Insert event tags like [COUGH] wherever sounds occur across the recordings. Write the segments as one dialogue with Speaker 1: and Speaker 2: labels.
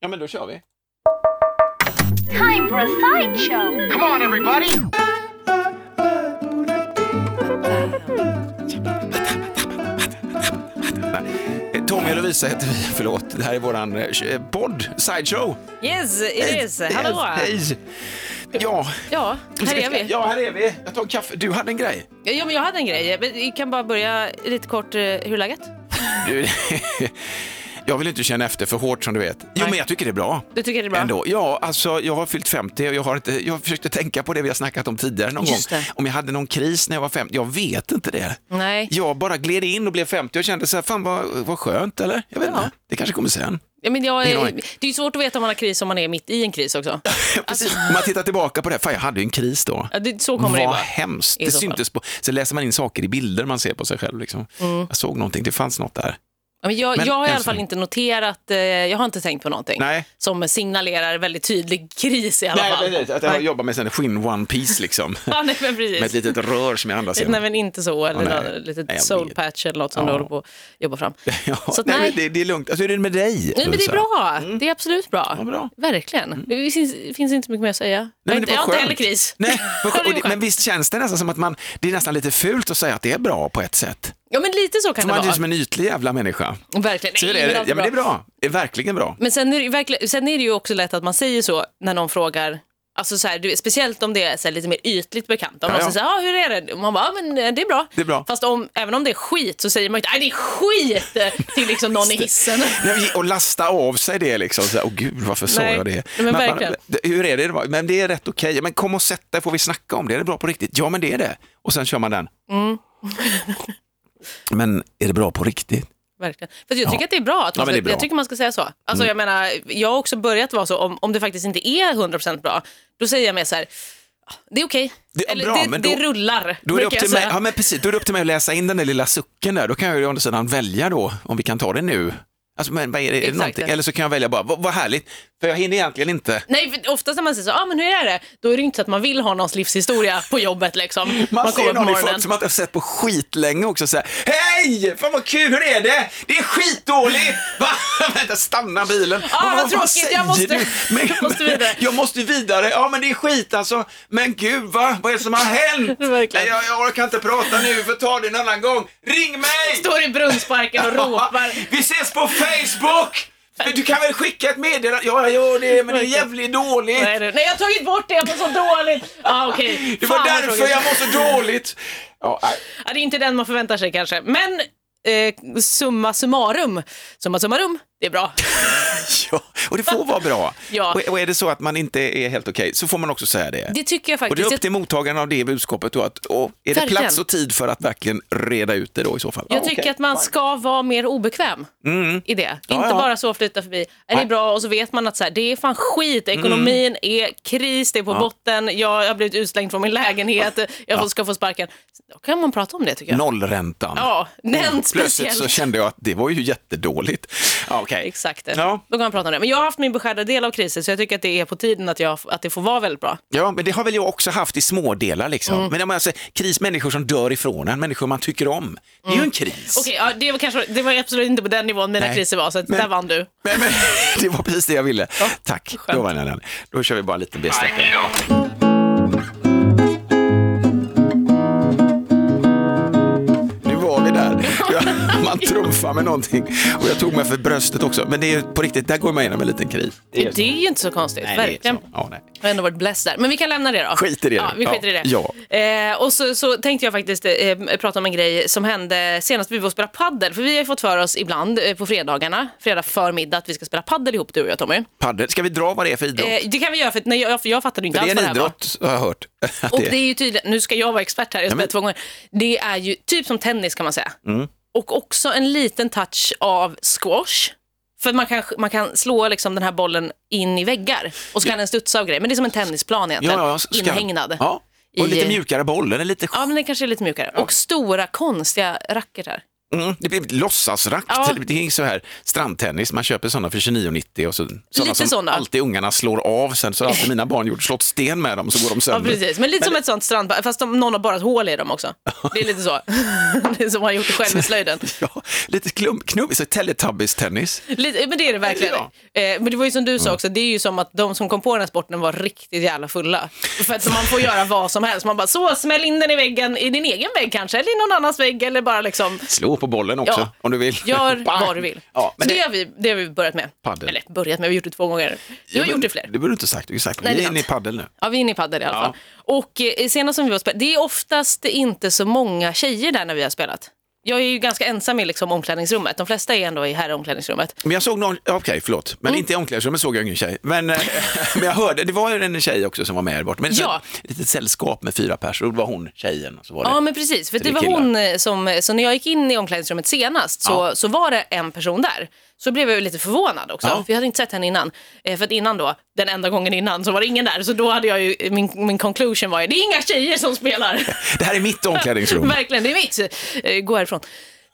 Speaker 1: Ja, men då kör vi.
Speaker 2: Time for a sideshow.
Speaker 3: Come on, everybody!
Speaker 1: Eh, Tommy och Lovisa heter vi, förlåt. Det här är våran eh, podd, Sideshow.
Speaker 4: Yes, it is. Hallå!
Speaker 1: Hej! Ja,
Speaker 4: Ja, här är vi.
Speaker 1: Ja, här är vi. Jag tar en kaffe. Du hade en grej.
Speaker 4: Ja, men jag hade en grej. Men Vi kan bara börja lite kort. eh, Hur är läget?
Speaker 1: Du, jag vill inte känna efter för hårt som du vet. Jo,
Speaker 4: Nej.
Speaker 1: men jag tycker det är bra.
Speaker 4: Du tycker det är bra?
Speaker 1: Ändå. Ja, alltså jag har fyllt 50 och jag har inte, jag försökte tänka på det vi har snackat om tidigare någon
Speaker 4: Just
Speaker 1: gång.
Speaker 4: det.
Speaker 1: Om jag hade någon kris när jag var 50. Jag vet inte det.
Speaker 4: Nej.
Speaker 1: Jag bara gled in och blev 50 och kände så här, fan vad, vad skönt eller? Jag vet
Speaker 4: Ja.
Speaker 1: inte. Det kanske kommer sen.
Speaker 4: Ja, men jag, är- det är ju svårt att veta om man har kris om man är mitt i en kris också. [LAUGHS]
Speaker 1: Precis. Om man tittar tillbaka på det, fan jag hade ju en kris då.
Speaker 4: Ja, det, så kommer
Speaker 1: Vad
Speaker 4: det vara.
Speaker 1: hemskt. Det syntes på, sen läser man in saker i bilder man ser på sig själv. Liksom.
Speaker 4: Mm.
Speaker 1: Jag såg någonting, det fanns något där.
Speaker 4: Men jag,
Speaker 1: Men
Speaker 4: jag har i alla fall inte noterat, eh, jag har inte tänkt på någonting
Speaker 1: Nej.
Speaker 4: som signalerar väldigt tydlig kris i alla
Speaker 1: Nej,
Speaker 4: fall.
Speaker 1: precis. Att jag jobbar med en skinn one piece liksom. [LAUGHS]
Speaker 4: Ja, nej, men precis.
Speaker 1: med ett litet rör som jag andas
Speaker 4: Nej
Speaker 1: genom.
Speaker 4: men inte så, eller
Speaker 1: Ja, nej.
Speaker 4: något litet
Speaker 1: Nej,
Speaker 4: soul patch eller något som du
Speaker 1: Ja.
Speaker 4: håller på att jobba fram. [LAUGHS]
Speaker 1: Ja,
Speaker 4: Så att
Speaker 1: nej,
Speaker 4: nej.
Speaker 1: det, det är lugnt. Alltså, hur är det med dig?
Speaker 4: Nej, men det är bra. Det är absolut bra.
Speaker 1: Ja, bra.
Speaker 4: Verkligen. Det finns, finns inte mycket mer att säga.
Speaker 1: Nej, men det
Speaker 4: jag har inte heller kris.
Speaker 1: Nej, [LAUGHS] men visst känns det nästan som att man, det är nästan lite fult att säga att det är bra på ett sätt.
Speaker 4: Ja, men lite så kan
Speaker 1: För
Speaker 4: det
Speaker 1: man är ju
Speaker 4: vara.
Speaker 1: som en ytlig jävla människa.
Speaker 4: Verkligen.
Speaker 1: Så
Speaker 4: Nej,
Speaker 1: det är,
Speaker 4: men
Speaker 1: det.
Speaker 4: allt
Speaker 1: Ja, men det är bra. Det är verkligen bra.
Speaker 4: Men sen är, det ju verkligen, sen är det ju också lätt att man säger så när någon frågar, alltså så här, du, speciellt om det är så här, lite mer ytligt bekant. Om
Speaker 1: Ja,
Speaker 4: någon
Speaker 1: ja.
Speaker 4: säger så här, ah, hur är det? Och man bara, ah, men eh, det är bra.
Speaker 1: Det är bra.
Speaker 4: Fast om, även om det är skit så säger man inte, nej det är skit eh, [LAUGHS] till liksom någon i hissen.
Speaker 1: Nej, Och lasta av sig det liksom. Så här, Åh gud, varför sa
Speaker 4: Nej,
Speaker 1: jag det?
Speaker 4: men verkligen.
Speaker 1: det- hur är det? Men det är rätt okej. Men kom och sätt dig, får vi snacka om det? Är det bra på riktigt? Ja, men det är det. Och sen kör man den.
Speaker 4: Mm.
Speaker 1: men är det bra på riktigt?
Speaker 4: Verkligen. För jag tycker
Speaker 1: Ja.
Speaker 4: att det är bra. Att
Speaker 1: Ja,
Speaker 4: man ska,
Speaker 1: är bra. Mm.
Speaker 4: Jag tycker man ska säga så. Alltså, jag, menar, jag har också börjat vara så, om, om det faktiskt inte är 100% bra, då säger jag mer så här, "Ah, det är okej.
Speaker 1: Det är
Speaker 4: Eller
Speaker 1: bra,
Speaker 4: det,
Speaker 1: men
Speaker 4: det rullar,
Speaker 1: Då är, det upp till mig, ja, men precis, då är det upp till mig att läsa in den där lilla sucken där. Då kan jag ju å andra sidan välja då, om vi kan ta det nu. Alltså, men vad är det, är det någonting? Eller så kan jag välja bara, vad, vad härligt, för jag hinner egentligen inte.
Speaker 4: Nej, för oftast när man säger så, ah, men hur är det? Då är det inte så att man vill ha någons livshistoria på jobbet. Liksom.
Speaker 1: Man, ser någon i folk som man inte har sett på skitlänge också säga Hej! Fan vad kul, hur är det? Det är skitdåligt! [LAUGHS] Va? Vänta, stanna bilen.
Speaker 4: Ah,
Speaker 1: Men
Speaker 4: vad tråkigt, jag måste-
Speaker 1: du? [LAUGHS] Men,
Speaker 4: jag måste vidare.
Speaker 1: Jag måste vidare. Ja, men det är skit alltså. Men gud, va? Vad är det som har hänt? [LAUGHS] Nej, jag, jag orkar inte prata nu, för ta det en annan gång. Ring mig!
Speaker 4: Står i brunnsparken och ropar.
Speaker 1: Vi ses på Facebook! Du kan väl skicka ett meddelande? Ja, jag gör det, men det är jävligt dåligt.
Speaker 4: Nej, det- nej, jag har tagit bort det, jag mår så dåligt. Ah, okay.
Speaker 1: Det var därför jag mår så dåligt. Ja, nej.
Speaker 4: Ja, det är inte den man förväntar sig kanske. Men eh, summa summarum, summa summarum, det är bra. [LAUGHS]
Speaker 1: Ja, och det får vara bra. [LAUGHS]
Speaker 4: Ja.
Speaker 1: Och, och är det så att man inte är helt okej så får man också säga det.
Speaker 4: Det tycker jag
Speaker 1: och det är
Speaker 4: faktiskt.
Speaker 1: upp till mottagaren av det budskapet då att, och är det
Speaker 4: Verkligen.
Speaker 1: plats och tid för att verkligen reda ut det då i så fall?
Speaker 4: Jag
Speaker 1: Ja,
Speaker 4: tycker
Speaker 1: okej.
Speaker 4: att man ska vara mer obekväm i det.
Speaker 1: Mm. Ja,
Speaker 4: inte
Speaker 1: ja.
Speaker 4: bara så flytta förbi. Är det bra? Och så vet man att så här, det är fan skit. Ekonomin är kris, det är på botten. Jag har blivit utslängd från min lägenhet. Jag ska få sparken. Då kan man prata om det tycker jag.
Speaker 1: Nollräntan.
Speaker 4: Ja, den
Speaker 1: Plötsligt
Speaker 4: speciellt.
Speaker 1: så kände jag att det var ju jättedåligt. Ja, okej.
Speaker 4: Exakt.
Speaker 1: Ja.
Speaker 4: Då kan man prata om det. Men jag har haft min beskärda del av krisen så jag tycker att det är på tiden att, jag, att det får vara väldigt bra.
Speaker 1: Ja, men det har väl jag också haft i små delar liksom.
Speaker 4: Mm.
Speaker 1: Men alltså, kris, människor som dör ifrån en, människor man tycker om. Det är ju en kris.
Speaker 4: Mm. Okej, ja, det, var kanske, det var absolut inte på den nivån mina
Speaker 1: Nej.
Speaker 4: kriser var, så
Speaker 1: Men-
Speaker 4: där vann du.
Speaker 1: Men, men, [LAUGHS] det var precis det jag ville. Tack,
Speaker 4: skönt.
Speaker 1: då vann jag den. Då kör vi bara en liten B-sträcka. Man trumfar med någonting. Och jag tog mig för bröstet också. Men det är på riktigt, där går man igenom en liten kris.
Speaker 4: Det är, ju inte så konstigt,
Speaker 1: Nej, det är
Speaker 4: verkligen.
Speaker 1: Ja, nej.
Speaker 4: Jag har ändå varit blessed där. Men vi kan lämna det då.
Speaker 1: Skit i det
Speaker 4: Ja, vi
Speaker 1: Ja.
Speaker 4: skiter i det.
Speaker 1: Ja.
Speaker 4: Eh, och så, så tänkte jag faktiskt eh, prata om en grej som hände senast vi var och spelade paddel. För vi har ju fått för oss ibland eh, på fredagarna, fredag förmiddag, att vi ska spela paddel ihop du och jag Tommy.
Speaker 1: Paddel. Ska vi dra vad det är för idrott?
Speaker 4: Eh, det kan vi göra för, nej, jag, för jag fattade inte
Speaker 1: för det
Speaker 4: alls
Speaker 1: är
Speaker 4: vad
Speaker 1: en
Speaker 4: det här var.
Speaker 1: idrott, har jag hört. [LAUGHS]
Speaker 4: Och
Speaker 1: det är-
Speaker 4: det är ju tydligt, nu ska jag vara expert här, jag har
Speaker 1: men-
Speaker 4: spelat två gånger. Det är ju typ som tennis kan man säga.
Speaker 1: Mm.
Speaker 4: Och också en liten touch av squash. För man kan, man kan slå liksom den här bollen in i väggar och så kan den studsa och grejer. Men det är som en tennisplan egentligen,
Speaker 1: ja, ska-
Speaker 4: inhägnad.
Speaker 1: Ja. Och
Speaker 4: i-
Speaker 1: lite mjukare boll, är lite
Speaker 4: Ja, men den kanske är lite mjukare. Och stora konstiga racketar.
Speaker 1: Mm, det blir låtsasrakt.
Speaker 4: Ja.
Speaker 1: Det är så här strandtennis, man köper sådana för 29,90 och så, sådana
Speaker 4: Lite
Speaker 1: som
Speaker 4: såna.
Speaker 1: alltid ungarna slår av. Sen så har alltid mina barn gjort slått sten med dem så går de
Speaker 4: Ja,
Speaker 1: sönder.
Speaker 4: precis. Men lite som ett sånt strandbad, fast de, någon har borrat hål i dem också. Det är lite så. [LAUGHS] det är som man har gjort det själv i slöjden. [LAUGHS]
Speaker 1: Ja, lite klump, knubb, Teletubbies-tennis.
Speaker 4: Men det är det verkligen.
Speaker 1: Ja.
Speaker 4: Eh, men det var ju som du sa också, det är ju som att de som kom på den här sporten var riktigt jävla fulla. För att man får göra vad som helst. Man bara, så smäll in den i väggen, i din egen vägg kanske, eller i någon annans vägg, eller bara liksom
Speaker 1: Slå på bollen också
Speaker 4: Ja.
Speaker 1: om du vill.
Speaker 4: Gör [LAUGHS] vad du vill.
Speaker 1: Ja, men
Speaker 4: så det, har vi, det har vi börjat med.
Speaker 1: Paddel.
Speaker 4: Eller börjat med, vi har gjort det två gånger. Du har
Speaker 1: Ja,
Speaker 4: gjort det fler.
Speaker 1: Det borde du inte sagt. Du har sagt
Speaker 4: Nej,
Speaker 1: vi är inne i paddel nu.
Speaker 4: Ja, vi är inne i padel i alla fall. Och eh, senast som vi var spelade, det är oftast inte så många tjejer där när vi har spelat. Jag är ju ganska ensam i liksom omklädningsrummet. De flesta är ändå i herromklädningsrummet.
Speaker 1: Men jag såg någon, okej förlåt, men
Speaker 4: Mm.
Speaker 1: inte i omklädningsrummet såg jag ingen tjej. Men, eh, [LAUGHS] men jag hörde, det var ju en tjej också som var med här borta. Men
Speaker 4: Ja.
Speaker 1: ett litet sällskap med fyra personer, det var hon tjejen. Så var det.
Speaker 4: Ja, men precis. För det var
Speaker 1: killar.
Speaker 4: hon eh, som, så när jag gick in i omklädningsrummet senast så,
Speaker 1: Ja.
Speaker 4: så var det en person där. Så blev jag lite förvånad också,
Speaker 1: Ja.
Speaker 4: för jag hade inte sett henne innan. Eh, för att innan då, den enda gången innan, så var det ingen där. Så då hade jag ju, min, min conclusion var ju, det är inga tjejer som spelar. [LAUGHS]
Speaker 1: Det här är mitt omklädningsrum. [LAUGHS]
Speaker 4: Verkligen, det är mitt. Eh, gå härifrån.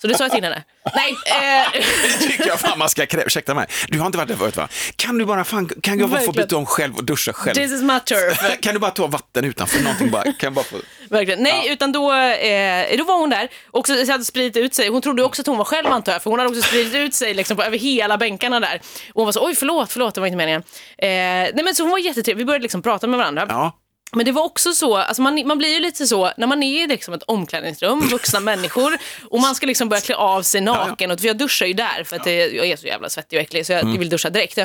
Speaker 4: Så det sa jag till henne. Nej, eh, [LAUGHS]
Speaker 1: Det tycker jag fan man ska kräva. Ursäkta mig, du har inte varit där förut va? Kan du bara, fan, kan jag bara få byta om själv och duscha själv?
Speaker 4: this is my turf. [LAUGHS]
Speaker 1: Kan du bara ta vatten utanför någonting bara? Kan jag bara få...
Speaker 4: Verkligen. Nej, utan då, eh, då var hon där och så hade spridit ut sig. Hon trodde också att hon var själv antar jag, för hon hade också spridit ut sig liksom, på, över hela bänkarna där. Och hon var så, oj förlåt, förlåt, det var inte meningen. Eh, nej men så hon var jättetrevlig, vi började liksom prata med varandra.
Speaker 1: Ja,
Speaker 4: Men det var också så, alltså man, man blir ju lite så, när man är i liksom ett omklädningsrum, vuxna [LAUGHS] människor, och man ska liksom börja klä av sig naken. Och, för jag duschar ju där, för att det, jag är så jävla svettig och äcklig, så jag, jag vill duscha direkt.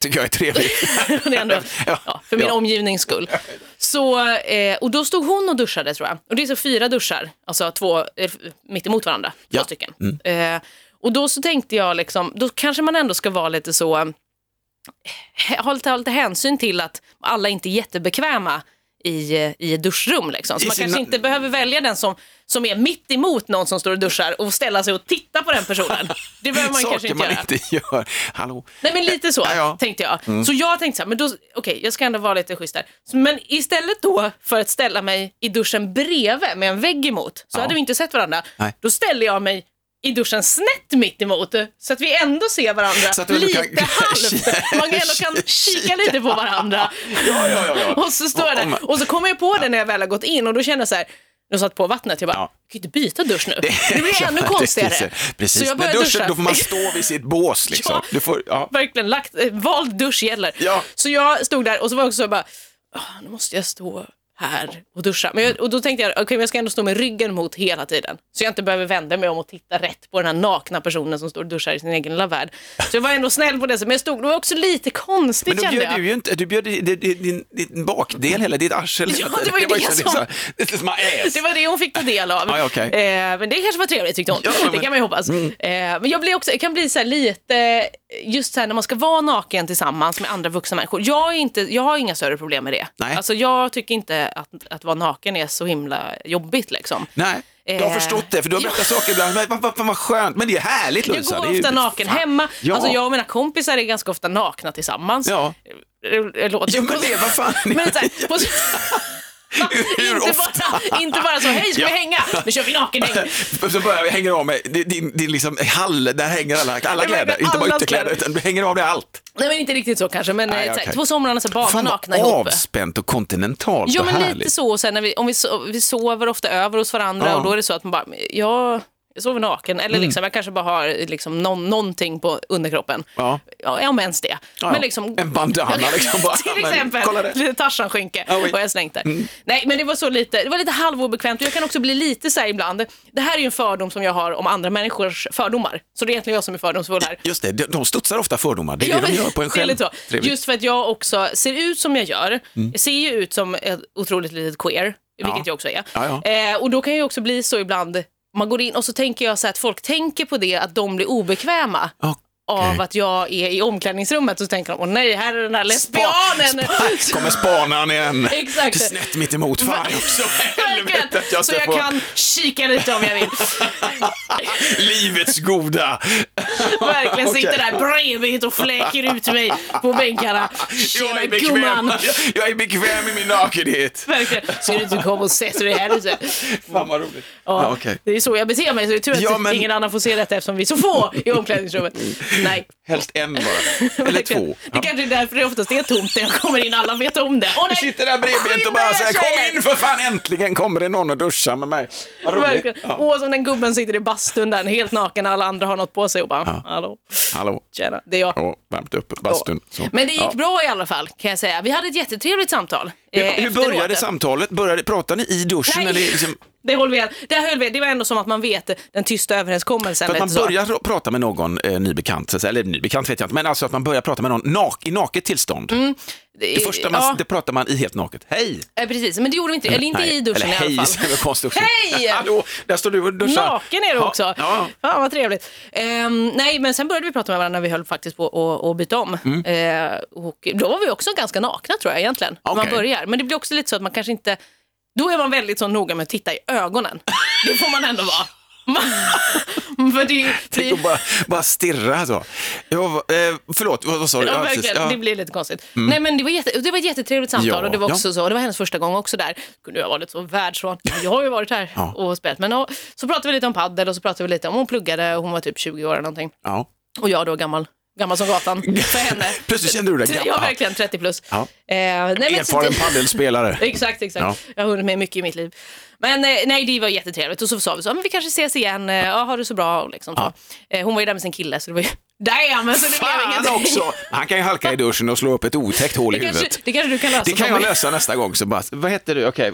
Speaker 1: tycker jag är trevligt. [LAUGHS]
Speaker 4: det är ändå,
Speaker 1: Ja.
Speaker 4: ja, för min omgivnings skull. Så, eh, och då stod hon och duschade tror jag. Och det är så fyra duschar, alltså två eh, mitt emot varandra, två stycken. Eh, och då så tänkte jag liksom, då kanske man ändå ska vara lite så, eh, ha lite, ha lite hänsyn till att alla inte är jättebekväma i, i ett duschrum. Liksom. Så
Speaker 1: I
Speaker 4: man
Speaker 1: sina-
Speaker 4: kanske inte behöver välja den som, som är mitt emot någon som står och duschar och ställa sig och titta på den personen. [LAUGHS] Det behöver man kanske inte
Speaker 1: man
Speaker 4: göra.
Speaker 1: inte gör. Hallå?
Speaker 4: Nej men lite så
Speaker 1: Ja, ja.
Speaker 4: tänkte jag. Så jag tänkte så här, men då, okej jag ska ändå vara lite schysst där. Men istället då för att ställa mig i duschen bredvid med en vägg emot, så
Speaker 1: Ja.
Speaker 4: hade vi inte sett varandra.
Speaker 1: Nej.
Speaker 4: Då ställer jag mig i duschen snett mitt emot så att vi ändå ser varandra lite
Speaker 1: kan- [LAUGHS]
Speaker 4: halvt. Man ändå kan [LAUGHS] kika lite på varandra.
Speaker 1: Ja, ja, ja, ja.
Speaker 4: Och så står jag där och så kommer jag på det när jag väl har gått in och då känner jag så här, jag satt på vattnet, jag bara,
Speaker 1: Ja.
Speaker 4: jag kan inte byta dusch nu. Det blir [LAUGHS]
Speaker 1: Ja,
Speaker 4: ännu
Speaker 1: det-
Speaker 4: konstigare.
Speaker 1: det- Precis,
Speaker 4: Så jag
Speaker 1: men
Speaker 4: börjar
Speaker 1: duschen,
Speaker 4: duscha.
Speaker 1: då får man stå vid sitt bås liksom.
Speaker 4: Ja.
Speaker 1: Du får, ja.
Speaker 4: verkligen lagt, eh, vald dusch gäller.
Speaker 1: Ja.
Speaker 4: Så jag stod där och så var jag också så bara, "Ah, nu måste jag stå här och duscha. Men jag, och då tänkte jag, men jag ska ändå stå med ryggen mot hela tiden. Så jag inte behöver vända mig om och titta rätt på den här nakna personen som står och duschar i sin egen lilla värld. Så jag var ändå snäll på det, sättet. men jag stod, det var också lite konstigt
Speaker 1: Men då
Speaker 4: kände
Speaker 1: bjöd
Speaker 4: jag.
Speaker 1: du ju inte, du bjöd din, din, din, bakdel, hela ditt arsel.
Speaker 4: Ja, det var ju det som-
Speaker 1: This is my ass.
Speaker 4: Det var det hon fick ta del av.
Speaker 1: Ja, ja, okej.
Speaker 4: eh, men det kanske var trevligt tyckte hon.
Speaker 1: Ja, men-
Speaker 4: Det kan man ju hoppas. Eh, men jag blir också, jag kan bli så här lite, just så här när man ska vara naken tillsammans med andra vuxna människor. Jag, är inte, jag har inga större problem med det.
Speaker 1: Nej.
Speaker 4: Alltså, jag tycker inte att, att vara naken är så himla jobbigt. Liksom.
Speaker 1: Nej, jag har
Speaker 4: Eh,
Speaker 1: förstått det, för du har berättat saker ibland. Men vad, vad, vad skönt, men det är härligt
Speaker 4: Jag
Speaker 1: Lovisa.
Speaker 4: går
Speaker 1: är ju-
Speaker 4: ofta naken
Speaker 1: fan.
Speaker 4: hemma.
Speaker 1: Ja.
Speaker 4: Alltså, jag och mina kompisar är ganska ofta nakna tillsammans.
Speaker 1: Ja.
Speaker 4: Det- det låter
Speaker 1: Jo, men det, vad fan.
Speaker 4: Men så här, [LAUGHS] på,
Speaker 1: Hur
Speaker 4: inte,
Speaker 1: ofta?
Speaker 4: bara, inte bara så, hej ska
Speaker 1: Ja.
Speaker 4: vi hänga? Nu kör vi nakenhäng. [LAUGHS]
Speaker 1: Så börjar vi hänga av med, din, din liksom hall, där hänger alla, alla kläder, inte bara ytterkläder,
Speaker 4: kläder.
Speaker 1: utan du hänger av dig allt.
Speaker 4: Nej men inte riktigt så kanske, men
Speaker 1: Nej,
Speaker 4: eh, här,
Speaker 1: okej.
Speaker 4: två somrarna så badar
Speaker 1: Fan
Speaker 4: nakna
Speaker 1: vad
Speaker 4: ihop.
Speaker 1: avspänt och kontinentalt
Speaker 4: Ja
Speaker 1: och
Speaker 4: men
Speaker 1: härligt.
Speaker 4: lite så, och sen när vi, om vi, so vi sover ofta över hos varandra
Speaker 1: Ja.
Speaker 4: och då är det så att man bara, ja, jag sover naken eller liksom, jag kanske bara har liksom någon, någonting på underkroppen.
Speaker 1: Ja.
Speaker 4: Ja, om ens det.
Speaker 1: Ja.
Speaker 4: Men liksom,
Speaker 1: En bandana liksom bara. [LAUGHS]
Speaker 4: Till
Speaker 1: Men
Speaker 4: exempel,
Speaker 1: det.
Speaker 4: lite Tarzan-skynke
Speaker 1: oj.
Speaker 4: har jag slängt där. Nej, men det var så lite, det var lite halvobekvämt och jag kan också bli lite så här ibland, det här är ju en fördom som jag har om andra människors fördomar. Så det är egentligen jag som är fördomsfull här.
Speaker 1: Just det, de, studsar ofta fördomar. Det är
Speaker 4: Ja,
Speaker 1: det de
Speaker 4: men
Speaker 1: gör på en själv.
Speaker 4: Just för att jag också ser ut som jag gör. Jag ser ju ut som ett otroligt litet queer, vilket
Speaker 1: Ja.
Speaker 4: jag också är.
Speaker 1: Ja, ja.
Speaker 4: Eh, och då kan jag också bli så ibland, man går in och så tänker jag så här att folk tänker på det, att de blir obekväma.
Speaker 1: Oh,
Speaker 4: av att jag är i omklädningsrummet och så tänker de, åh nej, här är den där lesbianen.
Speaker 1: Spa- kommer spanaren igen. [LAUGHS]
Speaker 4: Exakt.
Speaker 1: Snett mitt emot. Fan också. [LAUGHS] Helvete jag
Speaker 4: Så
Speaker 1: ska
Speaker 4: jag
Speaker 1: få
Speaker 4: kan kika lite om jag vill. [LAUGHS]
Speaker 1: livets goda.
Speaker 4: Verkligen
Speaker 1: Okej.
Speaker 4: sitter där bredvid och fläker ut mig på bänkarna.
Speaker 1: Jag
Speaker 4: Tjena
Speaker 1: är, bekväm.
Speaker 4: gumman.
Speaker 1: Jag, jag är bekväm i min nakenhet.
Speaker 4: Verkligen. Ser du inte komma och sätter dig här ute?
Speaker 1: Fan vad roligt.
Speaker 4: Ja,
Speaker 1: Ja, okej.
Speaker 4: Det är så jag beter mig, så det är tur att
Speaker 1: Ja, men-
Speaker 4: ingen annan får se detta eftersom vi är så få i omklädningsrummet. Nej.
Speaker 1: Helst en bara. Eller två. [LAUGHS]
Speaker 4: Det kanske är därför det oftast är tomt när jag kommer in, alla vet om det. Åh nej!
Speaker 1: sitter där bredbent och bara säger kom in för fan äntligen kommer det någon och duschar med mig. Vad roligt.
Speaker 4: Verkligen.
Speaker 1: Ja.
Speaker 4: Åh, som den gubben sitter i bastun där, helt naken, alla andra har något på sig och bara, hallå,
Speaker 1: Hallå.
Speaker 4: tjena, det är jag.
Speaker 1: Ja, värmt upp bastun.
Speaker 4: Men det gick
Speaker 1: Ja.
Speaker 4: bra i alla fall, kan jag säga. Vi hade ett jättetrevligt samtal.
Speaker 1: Hur,
Speaker 4: eh,
Speaker 1: hur
Speaker 4: efteråt.
Speaker 1: började samtalet? Började, pratade ni i duschen?
Speaker 4: Nej.
Speaker 1: Eller liksom,
Speaker 4: Det höll vi, det höll vi. Det var ändå som att man vet den tysta överenskommelsen.
Speaker 1: för att man
Speaker 4: så.
Speaker 1: börjar ra- prata med någon eh, ny bekant, eller ny bekant vet jag inte, men alltså att man börjar prata med någon nak, i naket tillstånd. Det första man,
Speaker 4: ja,
Speaker 1: det pratar man i helt naket. Hej!
Speaker 4: eh, precis, men det gjorde vi inte. Eller inte
Speaker 1: Nej,
Speaker 4: i duschen
Speaker 1: eller
Speaker 4: i alla
Speaker 1: hej,
Speaker 4: fall.
Speaker 1: väl konstigt också.
Speaker 4: Hej! [LAUGHS]
Speaker 1: Hallå, där står du och duschar.
Speaker 4: Naken är du
Speaker 1: Ja,
Speaker 4: också.
Speaker 1: Ja.
Speaker 4: Fan vad trevligt. Ehm, nej, men sen började vi prata med varandra när vi höll faktiskt på att byta om.
Speaker 1: Mm.
Speaker 4: Eh, och då var vi också ganska nakna tror jag egentligen. när Man börjar. Men det blir också lite så att man kanske inte... Då är man väldigt så noga med att titta i ögonen. [LAUGHS] Det får man ändå vara. [LAUGHS] För det,
Speaker 1: Tänk att bara, bara stirra så. Ja, eh, förlåt, vad, sa du?
Speaker 4: Ja, verkligen.
Speaker 1: Ja. Mm.
Speaker 4: Det blir lite konstigt. Nej, men det, var jätte, det var ett jättetrevligt samtal
Speaker 1: Ja,
Speaker 4: och det var
Speaker 1: ja.
Speaker 4: också så. Det var hennes första gång också där. Kunde jag vara lite så världsvan. Jag har ju varit här
Speaker 1: Ja.
Speaker 4: och spelat. Men ja, så pratade vi lite om paddel och så pratade vi lite om hon pluggade. Hon var typ 20 år eller någonting.
Speaker 1: Ja.
Speaker 4: Och jag då gammal. Gammal som gatan för henne. [LAUGHS]
Speaker 1: Plötsligt kände du dig
Speaker 4: Ja,
Speaker 1: gammal.
Speaker 4: verkligen 30 plus.
Speaker 1: Ja.
Speaker 4: Eh, nej, men så-
Speaker 1: Erfaren paddelspelare. [LAUGHS]
Speaker 4: Exakt, exakt.
Speaker 1: Ja.
Speaker 4: Jag har hunnit med mycket i mitt liv. Men eh, nej, det var jättetrevligt. Och så sa vi så, men vi kanske ses igen. Eh, Ja, ha det så bra. och Liksom, så. Eh, Hon var ju där med sin kille, så det var ju... [LAUGHS] Damn! Så det blev
Speaker 1: Fan
Speaker 4: ingenting.
Speaker 1: också! Han kan ju halka i duschen och slå upp ett otäckt hål i
Speaker 4: Det kanske,
Speaker 1: huvudet.
Speaker 4: det kanske du kan lösa.
Speaker 1: Det kan jag lösa nästa gång. Så bara, vad heter du? Okej.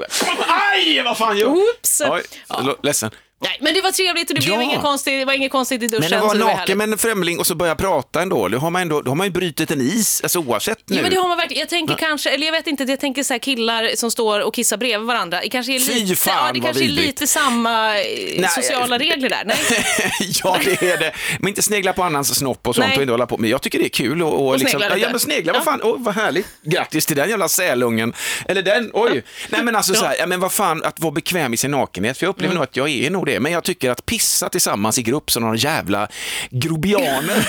Speaker 1: Aj, vad fan gör
Speaker 4: Oops!
Speaker 1: Oj, förlåt, ledsen.
Speaker 4: Nej, men det var trevligt och det blev
Speaker 1: Ja.
Speaker 4: inget konstigt, det var inget konstigt i duschen.
Speaker 1: Men det var
Speaker 4: så det var
Speaker 1: naken med en främling och så börja prata ändå. Då har man, ändå, då har man ju brutit en is, alltså oavsett nu.
Speaker 4: Ja, men det har man verkligen. Jag tänker kanske, eller jag vet inte, jag tänker så här killar som står och kissar bredvid varandra. Det kanske är lite,
Speaker 1: fan,
Speaker 4: ja, det kanske är lite samma eh,
Speaker 1: Nej.
Speaker 4: sociala regler där. Nej, [LAUGHS]
Speaker 1: ja, det är det. Men inte snegla på annans snopp och sånt
Speaker 4: Nej.
Speaker 1: och inte hålla på. Men jag tycker det är kul och, och, liksom,
Speaker 4: snegla
Speaker 1: ja, ja, men snegla,
Speaker 4: Ja.
Speaker 1: vad fan, oh, vad härligt. Grattis till den jävla sälungen. Eller den, oj. Nej men alltså
Speaker 4: Ja.
Speaker 1: så här, ja, men vad fan, att vara bekväm i sin nakenhet. För jag upplever nog att jag är nog det. Men jag tycker att pissa tillsammans i grupp som några jävla grobianer. [LAUGHS]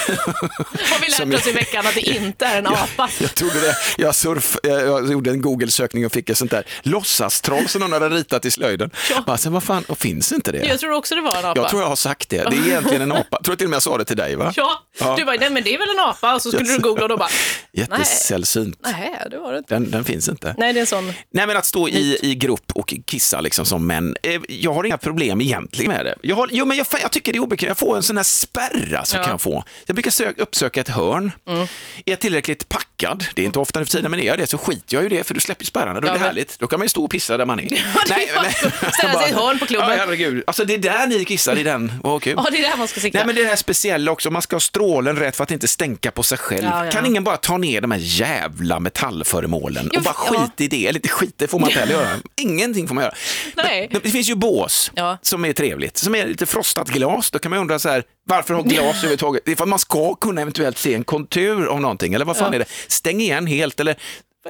Speaker 4: har vi lärt oss
Speaker 1: jag-
Speaker 4: i veckan att det [LAUGHS] inte är en apa.
Speaker 1: Jag trodde det. Jag, surf, jag, jag gjorde en Google-sökning och fick ett sånt där låtsastroll som någon hade ritat i slöjden. [LAUGHS]
Speaker 4: Ja.
Speaker 1: Bara, sen, vad fan, och finns inte det?
Speaker 4: Jag tror också det var en apa.
Speaker 1: Jag tror jag har sagt det. Det är egentligen en apa. Jag tror till och med jag sa det till dig va?
Speaker 4: Ja,
Speaker 1: Ja.
Speaker 4: du bara, nej men det är väl en apa och så skulle du googla och då bara,
Speaker 1: Jättesällsynt.
Speaker 4: nej det var det inte.
Speaker 1: Den, den finns inte.
Speaker 4: Nej det är en sån,
Speaker 1: Nej men att stå i, i grupp och kissa liksom som män, eh, jag har inga problem egentligen med det. Jag, har, jo, men jag, jag tycker det är obekvämt, jag får en sån här spärr alltså,
Speaker 4: Ja. Mm.
Speaker 1: kan få. Jag brukar sök, uppsöka ett hörn. Är jag tillräckligt packad, det är inte ofta nu för tiden, men är jag det så skiter jag ju det för du släpper spärrarna, då är
Speaker 4: Ja,
Speaker 1: det
Speaker 4: men-
Speaker 1: härligt. Då kan man ju stå och pissa där man är. [LAUGHS] [LAUGHS]
Speaker 4: ställa sig i ett hörn på klubben.
Speaker 1: Ja, herregud. Alltså det är där ni kissar, i den. Vad kul.
Speaker 4: ja det är där man ska sikta.
Speaker 1: Nej men det är det här speciella också, man ska ha strålen rätt för att inte stänka på sig själv.
Speaker 4: Ja, ja.
Speaker 1: Kan ingen bara ta ner de här jävla metallföremålen och bara
Speaker 4: ja.
Speaker 1: skit i det? Eller inte skit, det får man inte heller göra. [LAUGHS] Ingenting får man göra.
Speaker 4: Nej.
Speaker 1: Men, det finns ju bås
Speaker 4: Ja.
Speaker 1: som är trevligt, som är lite frostat glas. Då kan man undra så här, varför ha glas [LAUGHS] överhuvudtaget? Det är för att man ska kunna eventuellt se en kontur av någonting, eller vad fan
Speaker 4: Ja.
Speaker 1: är det? Stäng igen helt, eller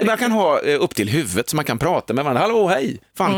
Speaker 1: man kan ha eh, upp till huvudet så man kan prata med varandra. Hallå, hej! Fan.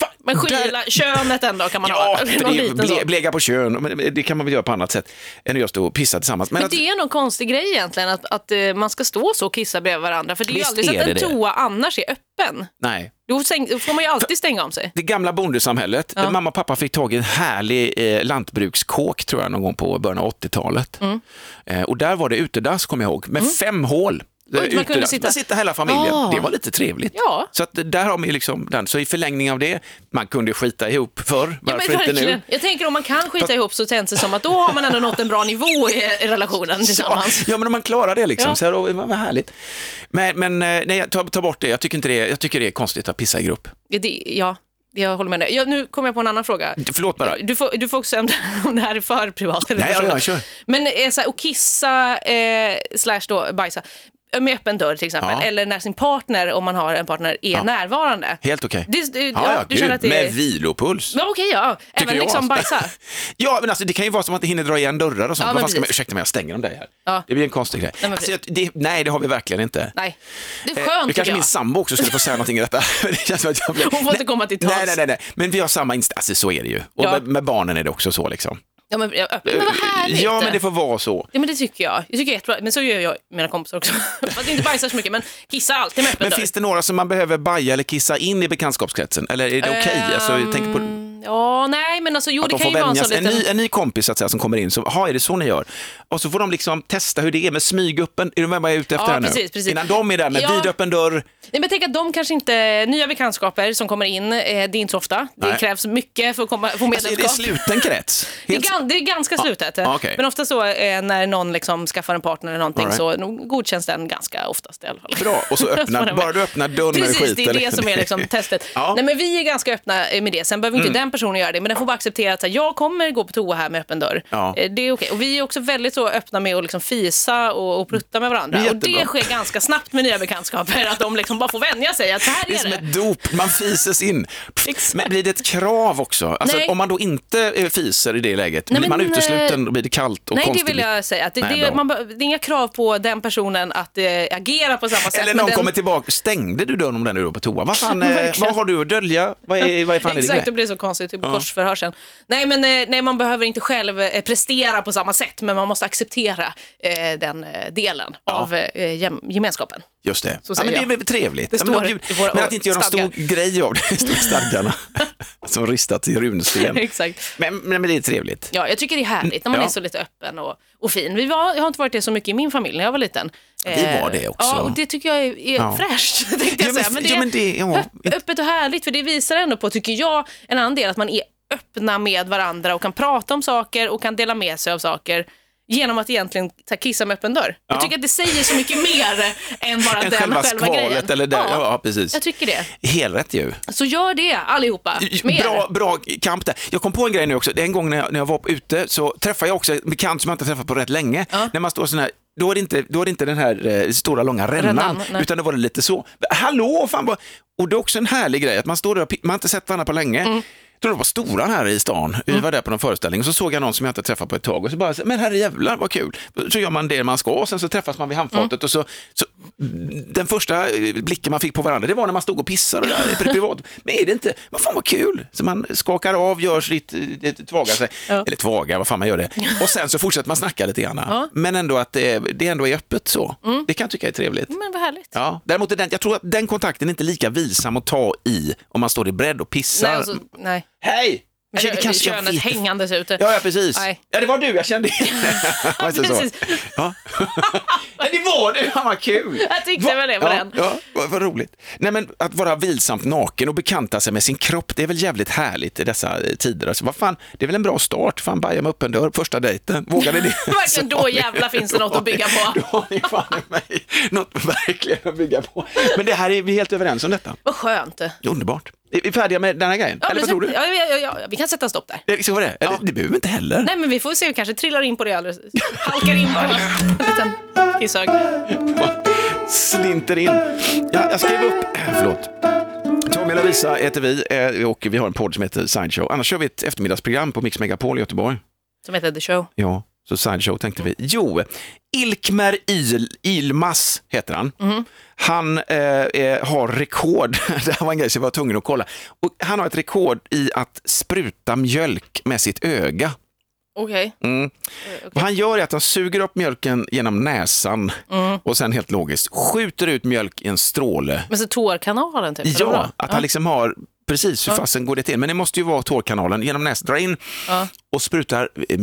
Speaker 1: Fan,
Speaker 4: Mm. Men
Speaker 1: där-
Speaker 4: skyla, [LAUGHS] könet ändå kan man
Speaker 1: Ja,
Speaker 4: ha.
Speaker 1: det ble, blega på kön, men det kan man väl göra på annat sätt än att just stå och pissa tillsammans. Men,
Speaker 4: Men
Speaker 1: att,
Speaker 4: det är någon konstig grej egentligen att, att eh, man ska stå så och kissa bredvid varandra. För det är ju aldrig så att en
Speaker 1: det
Speaker 4: toa annars är öppen.
Speaker 1: nej.
Speaker 4: Då, får man ju alltid stänga om sig.
Speaker 1: Det gamla bondesamhället, där mamma och pappa fick tag i en härlig eh, lantbrukskåk tror jag någon gång på början av 80-talet.
Speaker 4: Mm.
Speaker 1: Eh, och där var det utedass, kommer jag ihåg, med fem hål.
Speaker 4: Man kunde sitta-
Speaker 1: Där sitter hela familjen.
Speaker 4: Ah.
Speaker 1: Det var lite trevligt.
Speaker 4: Ja.
Speaker 1: Så att där har man liksom den. Så i förlängning av det, man kunde skita ihop förr,
Speaker 4: Ja,
Speaker 1: varför
Speaker 4: men
Speaker 1: inte nu?
Speaker 4: Jag tänker om man kan skita ihop så känns det som att då har man ändå nått en bra nivå i, relationen [LAUGHS] tillsammans.
Speaker 1: Ja, men om man klarar det liksom,
Speaker 4: Ja.
Speaker 1: så här, då, vad härligt. Men, men eh, nej, ta, ta bort det. Jag tycker, inte det. jag tycker det är konstigt att pissa i grupp.
Speaker 4: Det, ja, jag håller med dig. Ja, nu kommer jag på en annan fråga.
Speaker 1: Förlåt bara.
Speaker 4: Du får, du får också om det- här är för privat.
Speaker 1: Nej, ja,
Speaker 4: personligt.
Speaker 1: ja, kör.
Speaker 4: Men så här, och kissa eh, slash då bajsa. Med öppen dörr till exempel,
Speaker 1: Ja.
Speaker 4: eller när sin partner, om man har en partner, är närvarande.
Speaker 1: Helt okej.
Speaker 4: Det,
Speaker 1: Ja, ja,
Speaker 4: du känner
Speaker 1: gud,
Speaker 4: att det
Speaker 1: med
Speaker 4: är...
Speaker 1: vilopuls.
Speaker 4: Ja, okej, ja.
Speaker 1: Tycker
Speaker 4: Även
Speaker 1: jag.
Speaker 4: liksom bajsa. [LAUGHS]
Speaker 1: Ja, men alltså, det kan ju vara som att det hinner dra igen dörrar och sånt.
Speaker 4: Ja,
Speaker 1: Vad fan ska man, ursäkta mig, jag stänger dem där här.
Speaker 4: Ja.
Speaker 1: Det blir en konstig grej.
Speaker 4: men
Speaker 1: alltså, det, nej, det har vi verkligen inte.
Speaker 4: Nej, det är
Speaker 1: Eh,
Speaker 4: skönt
Speaker 1: Nu
Speaker 4: tycker
Speaker 1: kanske
Speaker 4: jag.
Speaker 1: min sambo också skulle få säga någonting i detta. [LAUGHS] det känns som att jag blir...
Speaker 4: Hon får inte komma till tals.
Speaker 1: Nej, nej, nej, nej. Men vi har samma inställning. Alltså, så är det ju. Och
Speaker 4: Ja.
Speaker 1: med, med barnen är det också så liksom.
Speaker 4: Ja, men, ja, men vad härligt.
Speaker 1: Ja, men det får vara så.
Speaker 4: Ja, men det tycker jag. Jag tycker det är jättebra. Men så gör jag med mina kompisar också. [LAUGHS] Fast inte bajsar så mycket, men kissar alltid med öppen
Speaker 1: Men
Speaker 4: dörr.
Speaker 1: finns det några som man behöver baja eller kissa in i bekantskapskretsen? Eller är det okej? Alltså, jag tänker på
Speaker 4: Ehm, Ja, nej, men alltså jo,
Speaker 1: att
Speaker 4: det
Speaker 1: de
Speaker 4: kan ju vara en sån
Speaker 1: En,
Speaker 4: liten...
Speaker 1: ny, en ny kompis så att säga, som kommer in, så, ha, är det så ni gör? Och så får de liksom testa hur det är med smyguppen. Är du med vad jag är ute efter
Speaker 4: Ja,
Speaker 1: här nu?
Speaker 4: precis, precis.
Speaker 1: Innan de är där med
Speaker 4: Ja.
Speaker 1: vidöppen dörr.
Speaker 4: Nej, men tänk att de kanske inte, nya bekantskaper som kommer in, eh, det är inte så ofta. Det
Speaker 1: Nej.
Speaker 4: krävs mycket för att komma, få
Speaker 1: Alltså, är det
Speaker 4: medlemskap.
Speaker 1: sluten krets? [LAUGHS]
Speaker 4: Det är,
Speaker 1: Helt-
Speaker 4: det är ganska slutet.
Speaker 1: Ja, okej.
Speaker 4: Men ofta så eh, när någon liksom skaffar en partner eller någonting
Speaker 1: right.
Speaker 4: så godkänns den ganska oftast i alla fall.
Speaker 1: Bra, och så [LAUGHS]
Speaker 4: den-
Speaker 1: bara du öppnar dörren det
Speaker 4: Precis, det
Speaker 1: skiter.
Speaker 4: är det som är [LAUGHS] liksom testet.
Speaker 1: Ja. Mm.
Speaker 4: Nej, men vi är ganska öppna eh, med det. Sen behöver inte den personen göra det, men den får bara acceptera att här, jag kommer gå på toa här med öppen dörr.
Speaker 1: Ja.
Speaker 4: Det är okej. Och vi är också väldigt så öppna med att liksom fisa och, och prutta med varandra.
Speaker 1: Det är
Speaker 4: och det sker ganska snabbt med nya bekantskaper, att de liksom bara får vänja sig att så här
Speaker 1: Det är
Speaker 4: är
Speaker 1: som
Speaker 4: det.
Speaker 1: ett dop, man fises in. Men blir det ett krav också? Alltså,
Speaker 4: Nej.
Speaker 1: om man då inte eh, fiser i det läget,
Speaker 4: Nej,
Speaker 1: blir man
Speaker 4: men,
Speaker 1: utesluten och blir det kallt och
Speaker 4: Nej, det
Speaker 1: konstigt?
Speaker 4: vill jag säga. Att det,
Speaker 1: Nej,
Speaker 4: det, man, det är inga krav på den personen att eh, agera på samma sätt.
Speaker 1: Eller någon
Speaker 4: den,
Speaker 1: kommer tillbaka, stängde du dörren om den är då på toa? Vad, fan, [LAUGHS] eh, vad har du att dölja? Vad är, vad är fan är
Speaker 4: Exakt, det
Speaker 1: grej?
Speaker 4: blir så konstigt typ korsförhör sen. Nej, men eh, nej, man behöver inte själv eh, prestera på samma sätt, men man måste acceptera eh, den eh, delen av eh, gem- gemenskapen.
Speaker 1: Just det. Ja, men det är väl trevligt.
Speaker 4: Det
Speaker 1: Ja, men,
Speaker 4: står
Speaker 1: de- men att inte göra en stor grej av det, [LAUGHS] står stadgarna. [LAUGHS] Som ristat i runsten. [LAUGHS]
Speaker 4: Exakt.
Speaker 1: Men, men, det är trevligt.
Speaker 4: Ja, jag tycker det är härligt när man
Speaker 1: Ja.
Speaker 4: är så lite öppen och, och fin. Vi var, jag har inte varit det så mycket i min familj när jag var liten.
Speaker 1: vi var det också.
Speaker 4: Ja, och det tycker jag är, är
Speaker 1: Ja.
Speaker 4: fräscht. Tänkte
Speaker 1: Ja,
Speaker 4: jag
Speaker 1: men-
Speaker 4: säga. Men det,
Speaker 1: ja,
Speaker 4: är
Speaker 1: men det- ja.
Speaker 4: öpp- öppet och härligt, för det visar ändå på, tycker jag, en annan del, att man är öppna med varandra och kan prata om saker och kan dela med sig av saker genom att egentligen ta- kissa med öppen dörr. Jag
Speaker 1: Ja.
Speaker 4: tycker att det säger så mycket mer än bara [LAUGHS]
Speaker 1: Än
Speaker 4: den
Speaker 1: själva
Speaker 4: själva, grejen.
Speaker 1: eller där. Ja, precis.
Speaker 4: Jag tycker det.
Speaker 1: Helrätt ju.
Speaker 4: Så gör det allihopa. Mer.
Speaker 1: Bra, bra kamp där. Jag kom på en grej nu också. Det är en gång när jag, när jag var ute så träffade jag också en bekant som jag inte träffat på rätt länge.
Speaker 4: Ja.
Speaker 1: När man står sån här då är, det inte, då är det inte den här eh, stora långa rännan,
Speaker 4: nej.
Speaker 1: utan då var det lite så. Hallå, fan vad... Och det är också en härlig grej att man står där och man har inte sett varandra på länge.
Speaker 4: Mm.
Speaker 1: Då det var stora här i stan, vi var där på någon föreställning och så såg jag någon som jag inte träffat på ett tag och så bara, men herre jävlar vad kul. Så gör man det man ska och sen så träffas man vid handfatet
Speaker 4: Mm.
Speaker 1: och så, så den första eh, blicken man fick på varandra, det var när man stod och pissade och där, pri- privat. [LAUGHS] Men är det inte, vad fan vad kul. Så man skakar av, gör sitt, eh, tvagar sig,
Speaker 4: Ja.
Speaker 1: eller tvagar, vad fan man gör det. [LAUGHS] Och sen så fortsätter man snacka lite grann.
Speaker 4: Ja. Mm.
Speaker 1: Men ändå att det, det ändå är öppet så. Det kan jag tycka är trevligt.
Speaker 4: Men vad härligt.
Speaker 1: Ja, däremot är den, jag tror att den kontakten är inte lika vilsam att ta i om man står i bredd och pissar.
Speaker 4: Nej, alltså, nej.
Speaker 1: Hej! Eller det kanske jag
Speaker 4: Könet
Speaker 1: vet.
Speaker 4: hängandes ute.
Speaker 1: Ja, ja, precis.
Speaker 4: Nej.
Speaker 1: Ja, det var du, jag kände så. [LAUGHS] [LAUGHS]
Speaker 4: precis.
Speaker 1: Ja. [LAUGHS] Nej, det var du, fan vad kul.
Speaker 4: Jag tyckte
Speaker 1: Va-
Speaker 4: väl det på
Speaker 1: ja,
Speaker 4: den.
Speaker 1: Ja, vad, vad roligt. Nej, men att vara vilsamt naken och bekanta sig med sin kropp, det är väl jävligt härligt i dessa eh, tider. Alltså, vad fan, det är väl en bra start, fan baja med öppen dörr, första dejten, vågade det?
Speaker 4: Verkligen, då jävla finns det något att bygga på.
Speaker 1: Då har ni fan mig något verkligen att bygga på. Men det här är vi helt överens om detta.
Speaker 4: Vad skönt.
Speaker 1: Underbart. Är vi färdiga med den här grejen?
Speaker 4: Ja,
Speaker 1: Eller vad tror du?
Speaker 4: Ja, ja, ja, ja, vi kan sätta stopp där.
Speaker 1: Det ska vara det? Eller, det behöver vi inte heller.
Speaker 4: Nej, men vi får se, vi kanske trillar in på det alldeles. Halkar in på [LAUGHS] en liten kisshög.
Speaker 1: Slinter in. Ja, jag skrev upp, förlåt. Tommy och Lovisa heter vi eh, och vi har en podd som heter Sideshow. Annars kör vi ett eftermiddagsprogram på Mix Megapol i Göteborg.
Speaker 4: Som heter The Show.
Speaker 1: Ja, så Sideshow tänkte vi. Jo, Ilkmer Il, Ilmas heter han. Han eh, eh, har rekord, [LAUGHS] det här var en grej som jag var tvungen att kolla. Och han har ett rekord i att spruta mjölk med sitt öga.
Speaker 4: Okej.
Speaker 1: Mm. Vad han gör är att han suger upp mjölken genom näsan och sen helt logiskt skjuter ut mjölk i en stråle.
Speaker 4: Men så tårkanalen typ?
Speaker 1: Ja, att han liksom har, precis hur fasen går det till? Men det måste ju vara tårkanalen genom näsan, dra in
Speaker 4: Ja.
Speaker 1: och sprutar eh,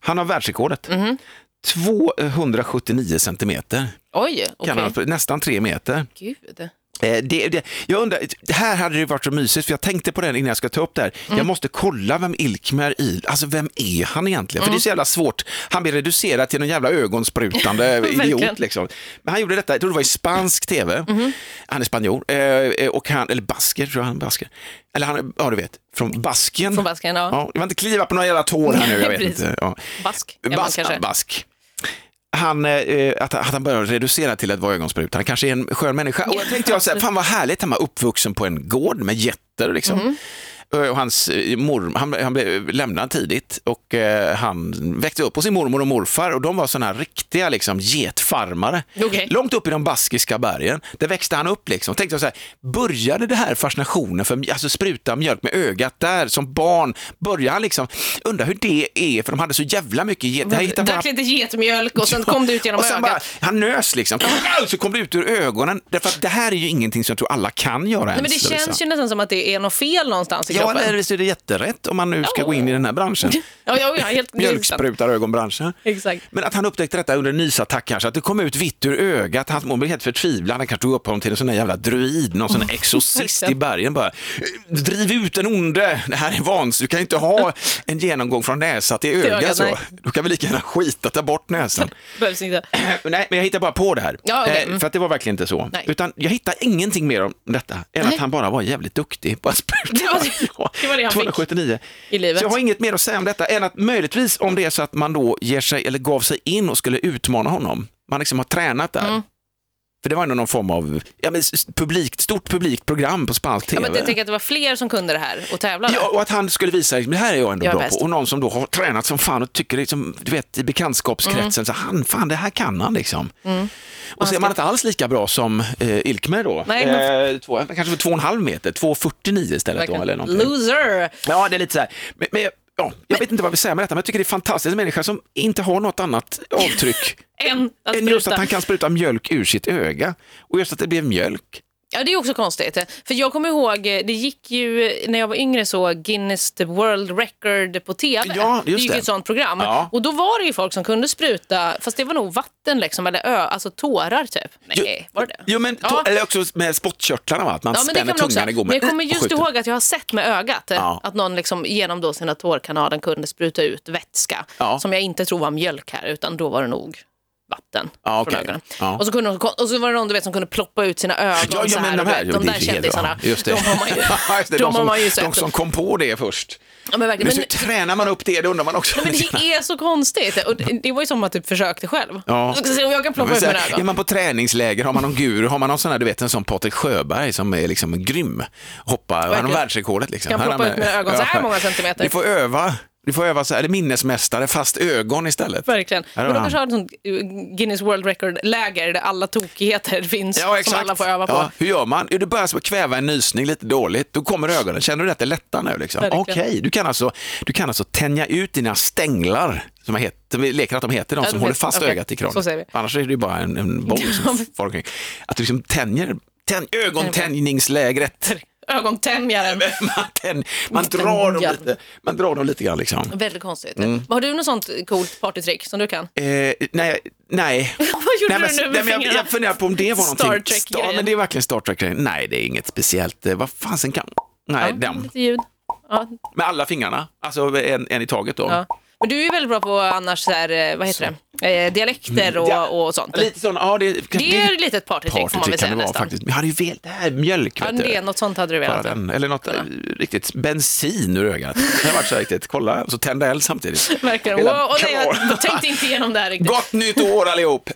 Speaker 1: Han har världsrekordet.
Speaker 4: Mhm.
Speaker 1: 279 centimeter,
Speaker 4: Oj,
Speaker 1: kan han, nästan tre meter.
Speaker 4: Gud.
Speaker 1: Eh, det, det, jag undrar, här hade det varit så mysigt, för jag tänkte på det innan jag ska ta upp det här.
Speaker 4: Mm.
Speaker 1: Jag måste kolla vem Ilkmer Il, alltså vem är han egentligen? För det är så jävla svårt. Han blir reducerad till någon jävla ögonsprutande [LAUGHS] idiot. Liksom. Men han gjorde detta, jag tror det var i spansk tv.
Speaker 4: Mhm.
Speaker 1: Han är spanjor, eh, och han, eller basker tror jag han är basker. Eller han, är- ja du vet, från Basken.
Speaker 4: Från Basken, ja.
Speaker 1: Ja, jag vill inte kliva på några jävla tår här nu, jag [LAUGHS] vet inte. Ja.
Speaker 4: Bask är man
Speaker 1: Bas,
Speaker 4: kanske.
Speaker 1: bask. Han, eh, att, att han börjar reducera till att vara ögonspruta. Han kanske är en skön människa. Och jag tänkte jag så här, fan vad härligt, han var uppvuxen på en gård med getter. Liksom.
Speaker 4: Mm.
Speaker 1: Och hans eh, mor, han, han blev lämnad tidigt och eh, han växte upp hos sin mormor och morfar och de var sådana här riktiga liksom, getfarmare.
Speaker 4: Okej.
Speaker 1: Långt upp i de baskiska bergen. Där växte han upp liksom. Tänkte jag så här, började det här fascinationen för alltså, spruta mjölk med ögat där som barn? Började han liksom, undra hur det är för de hade så jävla mycket get. Hittade bara-
Speaker 4: Drack lite getmjölk och sen kom det ut genom
Speaker 1: och sen bara,
Speaker 4: ögat.
Speaker 1: han nös liksom, så kom det ut ur ögonen. Därför att det här är ju ingenting som jag tror alla kan göra
Speaker 4: Nej, men det
Speaker 1: ens, Lovisa.
Speaker 4: känns ju nästan som att det är något fel någonstans i
Speaker 1: Ja, eller visst är det jätterätt om man nu ska gå in i den här branschen.
Speaker 4: Ja, ja, ja, helt
Speaker 1: Mjölksprutar ögonbranschen.
Speaker 4: Exakt.
Speaker 1: Men att han upptäckte detta under en nysattack kanske, att det kom ut vitt ur ögat, hans mor blev helt förtvivlad, han kanske tog upp honom till en sån där jävla druid, någon sån exorcist i bergen bara. Driv ut den onde, det här är vansinnigt, du kan inte ha [LAUGHS] en genomgång från näsa till öga så.
Speaker 4: nej.
Speaker 1: Du kan väl lika gärna skita, ta bort näsan. [LAUGHS]
Speaker 4: Behövs inte. [CLEARS THROAT]
Speaker 1: Nej, men jag hittar bara på det här.
Speaker 4: Ja, okej,
Speaker 1: Eh,
Speaker 4: mm.
Speaker 1: För att det var verkligen inte så.
Speaker 4: Nej.
Speaker 1: Utan jag hittar ingenting mer om detta än
Speaker 4: Nej.
Speaker 1: att han bara var jävligt duktig på att spruta.
Speaker 4: Det var det-
Speaker 1: Ja,
Speaker 4: det var det han fick
Speaker 1: 279.
Speaker 4: i livet.
Speaker 1: Så jag har inget mer att säga om detta än att möjligtvis om det är så att man då ger sig eller gav sig in och skulle utmana honom. Man liksom har tränat där.
Speaker 4: Mm.
Speaker 1: För det var ändå någon form av ja, men publikt, stort publikt program på spansk
Speaker 4: Ja,
Speaker 1: tv.
Speaker 4: men jag tänker att det var fler som kunde det här och tävlade.
Speaker 1: Ja, och att han skulle visa, liksom, det här är jag ändå
Speaker 4: Jag
Speaker 1: bra
Speaker 4: bäst.
Speaker 1: på. Och någon som då har tränat som fan och tycker, liksom, du vet, i bekantskapskretsen, så han, fan det här kan han liksom. Och så är man inte alls lika bra som eh, Ilkmer då.
Speaker 4: Nej, men-
Speaker 1: eh, två, kanske två och en halv meter, 2,49 istället då. Eller någonting.
Speaker 4: Loser!
Speaker 1: Ja, det är lite så här. Men, men, ja, jag vet inte vad vi säger med detta, men jag tycker det är fantastiskt. En människa som inte har något annat avtryck [LAUGHS]
Speaker 4: att
Speaker 1: än just att han kan spruta mjölk ur sitt öga. Och just att det blev mjölk.
Speaker 4: Ja, det är också konstigt. För jag kommer ihåg, det gick ju när jag var yngre så Guinness the World Record på TV.
Speaker 1: Ja, just
Speaker 4: gick
Speaker 1: det.
Speaker 4: ett sånt program.
Speaker 1: Ja.
Speaker 4: Och då var det ju folk som kunde spruta, fast det var nog vatten liksom, eller ö, alltså tårar typ. Nej, var det det?
Speaker 1: Jo, men,
Speaker 4: Ja.
Speaker 1: eller också med spottkörtlarna, va? att man
Speaker 4: Ja, det
Speaker 1: spänner tungan i gommen.
Speaker 4: Men jag kommer just ihåg att jag har sett med ögat
Speaker 1: Ja.
Speaker 4: att någon liksom genom då sina tårkanaler kunde spruta ut vätska som jag inte tror var mjölk här utan då var det nog vatten
Speaker 1: Ja,
Speaker 4: från
Speaker 1: okej.
Speaker 4: ögonen.
Speaker 1: Ja.
Speaker 4: Och, så kunde, de- och så var det någon du vet, som kunde ploppa ut sina ögon
Speaker 1: Ja,
Speaker 4: så
Speaker 1: ja,
Speaker 4: här.
Speaker 1: men de här,
Speaker 4: vet, de där kändisarna, de har man ju, [LAUGHS] de
Speaker 1: de, som,
Speaker 4: man ju
Speaker 1: de som kom på det först.
Speaker 4: Ja, men.
Speaker 1: Men,
Speaker 4: Men,
Speaker 1: hur tränar man upp det? Det undrar man också.
Speaker 4: men det [LAUGHS] är så konstigt. Och det det var ju som att du försökte själv.
Speaker 1: Ja.
Speaker 4: Jag ska se om jag kan ploppa ut
Speaker 1: så
Speaker 4: mina
Speaker 1: här, är
Speaker 4: ögon.
Speaker 1: man på träningsläger, har man någon guru, har man någon sån här, du vet en sån Patrik Sjöberg som är liksom grym, hoppar, han har världsrekordet liksom.
Speaker 4: Kan ploppa ut mina ögon så här många centimeter.
Speaker 1: Vi får öva, vi får öva så här, minnesmästare fast ögon istället.
Speaker 4: Verkligen. Men de kanske har ett sånt eh, Guinness World Record-läger där alla tokigheter [LAUGHS] finns
Speaker 1: Ja,
Speaker 4: som alla får öva på.
Speaker 1: Ja, hur gör man? Du börjar att kväva en nysning lite dåligt, då kommer ögonen. Känner du att det är lättare nu? Liksom? Okej, du, kan alltså, du kan alltså tänja ut dina stänglar, som jag heter, vi leker att de heter, de
Speaker 4: Ja,
Speaker 1: som
Speaker 4: de
Speaker 1: håller fast
Speaker 4: okej,
Speaker 1: ögat i kranen. Annars är det ju bara en, en boll som [LAUGHS] far omkring. Att du liksom tänjer, tänj, ögontänjningslägret.
Speaker 4: Ögontänjaren.
Speaker 1: Man, man, drar dem lite, man drar dem lite grann liksom.
Speaker 4: Väldigt konstigt.
Speaker 1: Mm.
Speaker 4: Har du något sånt coolt partytrick som du kan?
Speaker 1: Eh, nej, nej. [LAUGHS]
Speaker 4: Vad gjorde
Speaker 1: Nej, men,
Speaker 4: du nu med
Speaker 1: nej, jag, jag funderar på om det var
Speaker 4: Star
Speaker 1: någonting.
Speaker 4: Trek-grejen.
Speaker 1: Ja, men det är verkligen Star Trek-grejen. Nej, det är inget speciellt. Eh, Vad fasen kan... Nej,
Speaker 4: Ja,
Speaker 1: dem.
Speaker 4: lite ljud. Ja,
Speaker 1: Med alla fingrarna, alltså en, en i taget då.
Speaker 4: ja. Men du är väldigt bra på annars, så här, eh, vad heter det, eh, dialekter och,
Speaker 1: Ja,
Speaker 4: och sånt.
Speaker 1: Lite sån, ja det,
Speaker 4: Det är lite ett partytrick får man väl säga
Speaker 1: kan det vara
Speaker 4: nästan.
Speaker 1: faktiskt. Jag hade ju velat, det här mjölk
Speaker 4: Ja,
Speaker 1: vet du.
Speaker 4: det, något sånt hade du velat.
Speaker 1: den, eller något eh, riktigt bensin ur ögat. Det har varit så riktigt, kolla, och så tända eld samtidigt. [LAUGHS]
Speaker 4: Verkligen.
Speaker 1: Hela
Speaker 4: Och, nej, jag tänkte inte igenom det här riktigt.
Speaker 1: Gott nytt år allihop!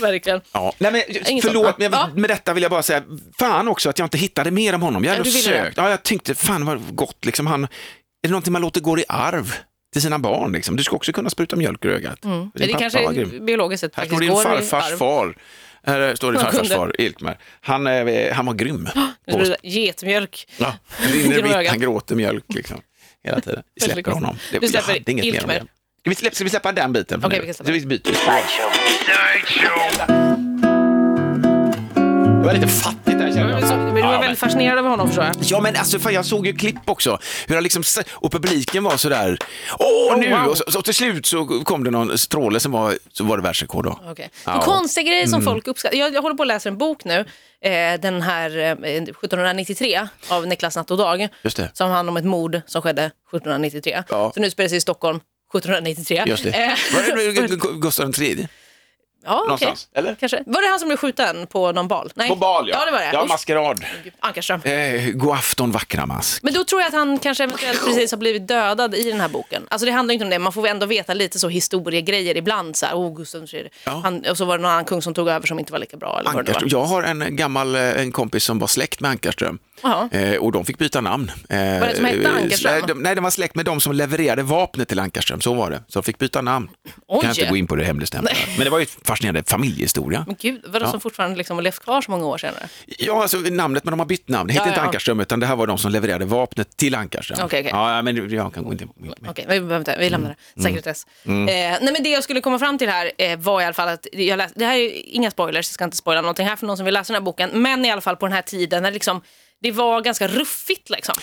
Speaker 4: Verkligen.
Speaker 1: Ja. Nej, men,
Speaker 4: Inget
Speaker 1: förlåt,
Speaker 4: sånt.
Speaker 1: men jag,
Speaker 4: Ja.
Speaker 1: med detta vill jag bara säga, fan också att jag inte hittade mer om honom. Jag
Speaker 4: Ja,
Speaker 1: hade
Speaker 4: du ville
Speaker 1: sökt, ja, jag tänkte, fan vad gott, liksom, han, är det någonting man låter gå i arv till sina barn? Liksom? Du ska också kunna spruta mjölk ur ögat.
Speaker 4: Mm.
Speaker 1: Din
Speaker 4: Det
Speaker 1: pappa
Speaker 4: kanske
Speaker 1: grym.
Speaker 4: biologiskt sett
Speaker 1: Här står din farfars far. Här står din farfars far, Ilkmer. Han, han var grym. [GASPS]
Speaker 4: Det Getmjölk.
Speaker 1: Ja, rinner [LAUGHS] vitt, han gråter mjölk liksom, hela tiden. Vi [LAUGHS] släpper honom. Det,
Speaker 4: Du
Speaker 1: jag
Speaker 4: släpper
Speaker 1: hade inget mer om
Speaker 4: Ilkmer.
Speaker 1: det. Ska vi, släppa, ska vi släppa den biten?
Speaker 4: Okej,
Speaker 1: nu?
Speaker 4: vi kan släppa
Speaker 1: Så vi byter spår. Det var lite fattigt där känner jag.
Speaker 4: Men du var väldigt fascinerad av honom förstår jag.
Speaker 1: Ja men alltså fan, jag såg ju klipp också, hur han liksom, och publiken var sådär, åh nu!
Speaker 4: wow.
Speaker 1: Och, så, så till slut så kom det någon stråle som var, så var det världsrekord då.
Speaker 4: Okay.
Speaker 1: Ja.
Speaker 4: En konstig grej
Speaker 1: Mm.
Speaker 4: som folk uppskattar. Jag, jag håller på att läsa en bok nu, eh, den här eh, 1793 av Niklas Natt och Dag,
Speaker 1: Just det.
Speaker 4: som handlar om ett mord som skedde 1793.
Speaker 1: Ja.
Speaker 4: Så nu spelar sig i Stockholm 1793.
Speaker 1: Just det.
Speaker 4: Eh,
Speaker 1: Var det [LAUGHS] Gustav III?
Speaker 4: Ja,
Speaker 1: någonstans. Eller?
Speaker 4: Kanske. Var det han som blev skjuten på någon bal? Nej.
Speaker 1: På bal, ja.
Speaker 4: Ja, det var det.
Speaker 1: Ja, maskerad.
Speaker 4: Ankarström.
Speaker 1: Eh, god afton, vackra mask.
Speaker 4: Men då tror jag att han kanske eventuellt precis har blivit dödad i den här boken. Alltså det handlar inte om det, man får ändå veta lite så historiegrejer ibland. Så här, oh, Gustav.
Speaker 1: Ja.
Speaker 4: Han, och så var det någon annan kung som tog över som inte var lika bra. Eller vad det var.
Speaker 1: Jag har en gammal eh, en kompis som var släkt med Ankarström. Eh, och de fick byta namn. Eh,
Speaker 4: Vad är det som hette
Speaker 1: eh,
Speaker 4: Ankarström?
Speaker 1: Nej, de, nej, de var släkt med de som levererade vapnet till Ankarström, så var det. Så de fick byta namn.
Speaker 4: Oj.
Speaker 1: Kan jag inte gå in på det hemligstämplade. Men det var ju fascinerande familjehistoria.
Speaker 4: Men gud, vadå som fortfarande liksom har levt kvar så många år senare?
Speaker 1: Ja, alltså namnet, men de har bytt namn. Det heter
Speaker 4: Ja,
Speaker 1: inte
Speaker 4: ja.
Speaker 1: Ankarström, utan det här var de som levererade vapnet till Ankarström.
Speaker 4: Okej, okej.
Speaker 1: Ja, men jag kan gå inte
Speaker 4: Okej, vi behöver inte, vi lämnar det.
Speaker 1: Mm.
Speaker 4: Sekretess. Eh, nej men det jag skulle komma fram till här eh, var i alla fall att, jag läste, det här är inga spoilers, jag ska inte spoila någonting här för någon som vill läsa den här boken, men i alla fall på den här tiden när liksom, det var ganska ruffigt liksom.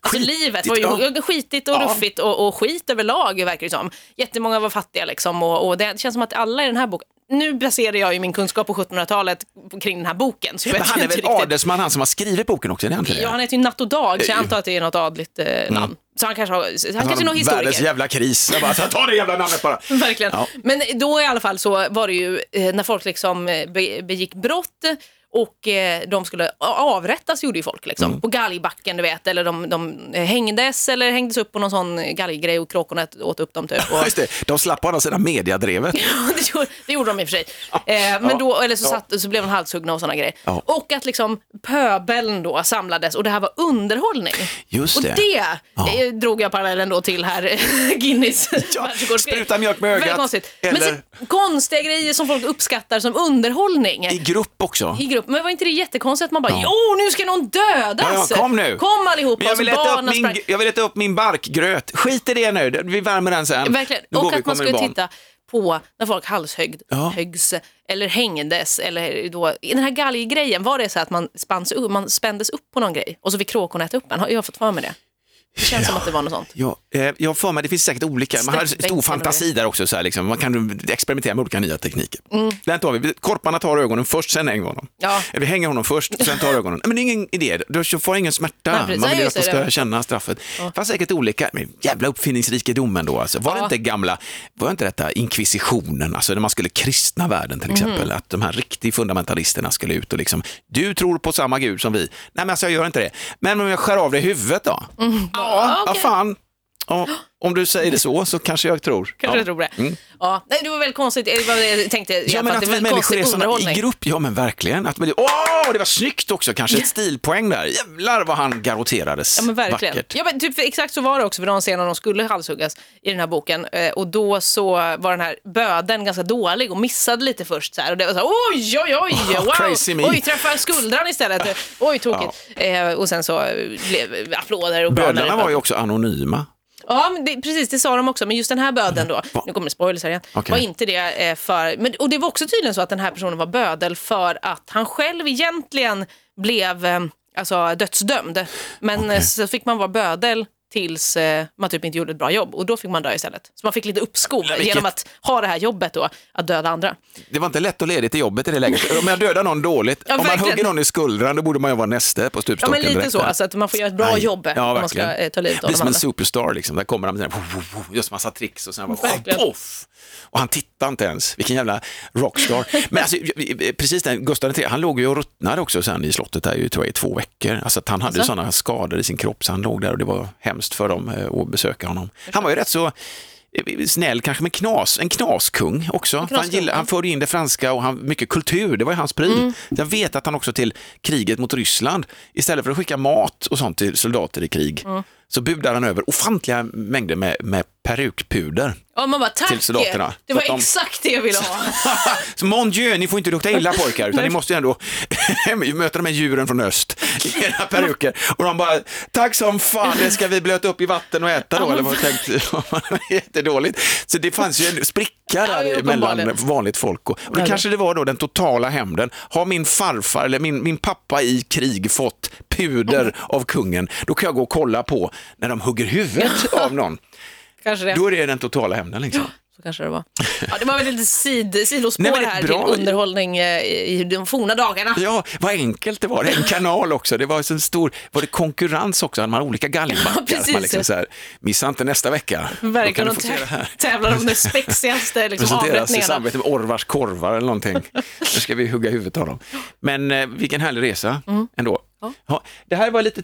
Speaker 4: Alltså
Speaker 1: Skitigt,
Speaker 4: livet var ju
Speaker 1: ja.
Speaker 4: skitigt och
Speaker 1: Ja.
Speaker 4: ruffigt och, och skit överlag verkar det som. Jättemånga var fattiga liksom och, och det känns som att alla i den här boken, nu baserar jag ju min kunskap på 1700-talet kring den här boken. Så jag
Speaker 1: han är väl adelsman, han som har skrivit boken också? Det?
Speaker 4: Ja, han heter ju Natt och Dag, så jag
Speaker 1: Eh,
Speaker 4: antar att det är något adligt eh, namn. Så han kanske, har, han kanske är någon historiker.
Speaker 1: Världens jävla kris. Jag bara, så ta det jävla namnet bara. [LAUGHS]
Speaker 4: Verkligen.
Speaker 1: Ja.
Speaker 4: Men då i alla fall så var det ju eh, när folk liksom eh, be, begick brott och eh, de skulle avrättas gjorde ju folk liksom.
Speaker 1: Mm.
Speaker 4: På galgbacken du vet eller de, de eh, hängdes eller hängdes upp på någon sån galggrej och kråkorna åt upp dem typ. Och,
Speaker 1: Just det, de slapp å andra sidan mediadrevet. [LAUGHS]
Speaker 4: det, gjorde, det gjorde de i och för sig. [LAUGHS] Eh, men
Speaker 1: ja,
Speaker 4: då, eller så,
Speaker 1: ja.
Speaker 4: satt, så blev de halshuggna och såna grejer.
Speaker 1: Ja.
Speaker 4: Och att liksom pöbeln då samlades och det här var underhållning.
Speaker 1: Just
Speaker 4: och
Speaker 1: det.
Speaker 4: det
Speaker 1: Ja.
Speaker 4: eh, drog jag parallellen då till här [LAUGHS] Guinness
Speaker 1: Ja, spruta mjölk med ögat.
Speaker 4: Väldigt konstigt. Men
Speaker 1: Eller-
Speaker 4: så, konstiga grejer som folk uppskattar som underhållning.
Speaker 1: I grupp också.
Speaker 4: I grupp. Men var inte det jättekonstigt att man bara,
Speaker 1: Ja.
Speaker 4: jo nu ska någon dödas.
Speaker 1: Ja, kom nu.
Speaker 4: Kom allihopa.
Speaker 1: Men jag
Speaker 4: Och
Speaker 1: vill, upp
Speaker 4: barnen
Speaker 1: min,
Speaker 4: sprang-
Speaker 1: jag vill äta upp min barkgröt. Skit i det nu, vi värmer den sen.
Speaker 4: Verkligen.
Speaker 1: Går
Speaker 4: Och att man skulle titta på när folk halshögg,
Speaker 1: Ja.
Speaker 4: eller hängdes. Eller då, I den här galggrejen, var det så att man, spanns man spändes upp på någon grej och så fick kråkorna äta upp en? Har jag fått för mig det? Det känns som att det var något sånt.
Speaker 1: Ja, eh, jag har för mig, det finns säkert olika, man har stor fantasi där också, så här, liksom. man kan experimentera med olika nya tekniker.
Speaker 4: Mm.
Speaker 1: Den tar vi, korparna tar ögonen först, sen hänger vi honom.
Speaker 4: Ja.
Speaker 1: Vi hänger honom först, sen tar ögonen. Men det är ingen idé, du får ingen smärta.
Speaker 4: Nej,
Speaker 1: man vill att de
Speaker 4: det,
Speaker 1: ska
Speaker 4: det
Speaker 1: känna straffet. Det var säkert olika, men jävla uppfinningsrikedomen då alltså. Var det
Speaker 4: Ja.
Speaker 1: inte gamla, var det inte detta inkvisitionen, alltså när man skulle kristna världen till exempel,
Speaker 4: Mhm.
Speaker 1: att de här riktiga fundamentalisterna skulle ut och liksom, du tror på samma gud som vi. Nej men alltså jag gör inte det. Men om jag skär av det i huvudet då? Ja,
Speaker 4: Ja,
Speaker 1: vad
Speaker 4: okej.
Speaker 1: fan. Ja, om du säger det så, så kanske jag tror.
Speaker 4: Kanske
Speaker 1: ja.
Speaker 4: tror det. Ja. Nej, det var väldigt konstigt. Det var det jag tänkte.
Speaker 1: Ja, men att
Speaker 4: det
Speaker 1: vi människor är
Speaker 4: underhållning.
Speaker 1: i grupp, ja men verkligen. Att man, åh, det var snyggt också, kanske ett stilpoäng där. Jävlar vad han garrotterades
Speaker 4: Ja men verkligen.
Speaker 1: vackert.
Speaker 4: Ja, men typ, exakt så var det också för de scener de skulle halshuggas i den här boken. Eh, och då så var den här böden ganska dålig och missade lite först. Så här. Och det var så här, oj, oj, oj,
Speaker 1: Oh, [LAUGHS]
Speaker 4: wow.
Speaker 1: crazy me.
Speaker 4: Oj, träffade skuldran istället. [LAUGHS] Oj, tokigt. Eh, och sen så blev applåder och.
Speaker 1: Bödlarna var ju också anonyma.
Speaker 4: Ja, men det, precis, det sa de också. Men just den här bödeln då, nu kommer det spoilers här igen,
Speaker 1: Okej.
Speaker 4: var inte det eh, för... Men, och det var också tydligen så att den här personen var bödel för att han själv egentligen blev eh, alltså, dödsdömd. Men
Speaker 1: Okej.
Speaker 4: eh, så fick man vara bödel tills eh, man typ inte gjorde ett bra jobb och då fick man dö istället. Så man fick lite uppskov
Speaker 1: vilket-
Speaker 4: genom att ha det här jobbet då, att döda andra.
Speaker 1: Det var inte lätt att leda till jobbet i det läget. Om jag dödar någon dåligt,
Speaker 4: Ja,
Speaker 1: om man hugger någon i skuldran, då borde man ju vara näste på
Speaker 4: Ja
Speaker 1: stupstocken.
Speaker 4: men lite
Speaker 1: direkt
Speaker 4: så, alltså att man får göra ett bra
Speaker 1: Nej.
Speaker 4: jobb
Speaker 1: Ja,
Speaker 4: om man ska eh, ta livet
Speaker 1: Det
Speaker 4: av
Speaker 1: är
Speaker 4: de
Speaker 1: som en
Speaker 4: andra.
Speaker 1: superstar, liksom. där kommer han med här, just massa tricks och sen bara poff! Och han tittar inte ens, vilken jävla rockstar. Men alltså, precis den, Gustav III, han låg ju och ruttnade också sen i slottet där ju, tror jag, i två veckor. Alltså han hade
Speaker 4: Alltså?
Speaker 1: sådana skador i sin kropp så han låg där och det var hemskt för dem eh, att besöka honom. Han var ju rätt så eh, snäll kanske, men knas, en knaskung också. Han,
Speaker 4: knaskung,
Speaker 1: gillade,
Speaker 4: ja.
Speaker 1: han förde in det franska och han, mycket kultur, det var ju hans pryl.
Speaker 4: Mm.
Speaker 1: Jag vet att han också till kriget mot Ryssland, istället för att skicka mat och sånt till soldater i krig,
Speaker 4: Mm.
Speaker 1: Så budade han över ofantliga mängder med, med perukpuder.
Speaker 4: Ja, man bara tack,
Speaker 1: till soldaterna.
Speaker 4: det var
Speaker 1: de-
Speaker 4: exakt det jag ville ha. [LAUGHS]
Speaker 1: så mon Dieu, ni får inte lukta illa pojkar, utan ni måste ju ändå möta de här djuren från öst i era peruker. Och de bara, tack som fan, det ska vi blöta upp i vatten och äta då, eller vad tänkte [LAUGHS] Jättedåligt. Så det fanns ju en spricka
Speaker 4: Ja,
Speaker 1: mellan vanligt folk. Och, och det kanske det var då den totala hämnden. Har min farfar eller min, min pappa i krig fått puder av kungen, då kan jag gå och kolla på när de hugger huvudet av någon. Då är det den totala hämnden liksom.
Speaker 4: Så kanske det var. Ja, det var väl lite sid, sidospår
Speaker 1: Nej,
Speaker 4: här
Speaker 1: bra.
Speaker 4: till underhållning eh, i de forna dagarna.
Speaker 1: Ja, vad enkelt det var. En kanal också. Det var så stor, var det konkurrens också? Hade man olika galgbackar?
Speaker 4: Ja, precis.
Speaker 1: man liksom så här, missa inte nästa vecka.
Speaker 4: Verkligen, de tävlar om de spexigaste liksom,
Speaker 1: Presenteras i
Speaker 4: avrättningarna.
Speaker 1: samarbete med Orvars korvar eller någonting. [LAUGHS] Då ska vi hugga huvudet av dem. Men eh, vilken härlig resa ändå.
Speaker 4: Ja.
Speaker 1: Ja, det här var lite,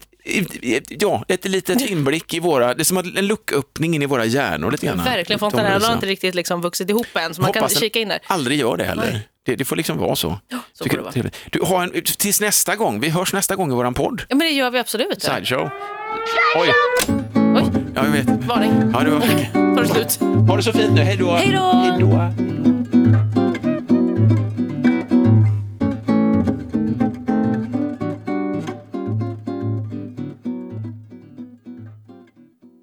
Speaker 1: ja, ett litet [LAUGHS] inblick i våra, det är som en lucköppning in i våra hjärnor lite grann.
Speaker 4: Verkligen,
Speaker 1: Rosa.
Speaker 4: har inte riktigt liksom vuxit ihop än, så man kan
Speaker 1: Hoppas den
Speaker 4: kika in där.
Speaker 1: aldrig gör det heller. Det, det får liksom vara så.
Speaker 4: så
Speaker 1: Tycker
Speaker 4: får det vara.
Speaker 1: Du, har en, tills nästa gång, vi hörs nästa gång i våran podd.
Speaker 4: Ja, men det gör vi absolut.
Speaker 1: Sideshow. Oj,
Speaker 4: Oj,
Speaker 1: ja jag vet.
Speaker 4: varning.
Speaker 1: Ja, det var...
Speaker 4: Tar det slut.
Speaker 1: Ha det så fint nu.
Speaker 4: Hej då.
Speaker 1: Hej då.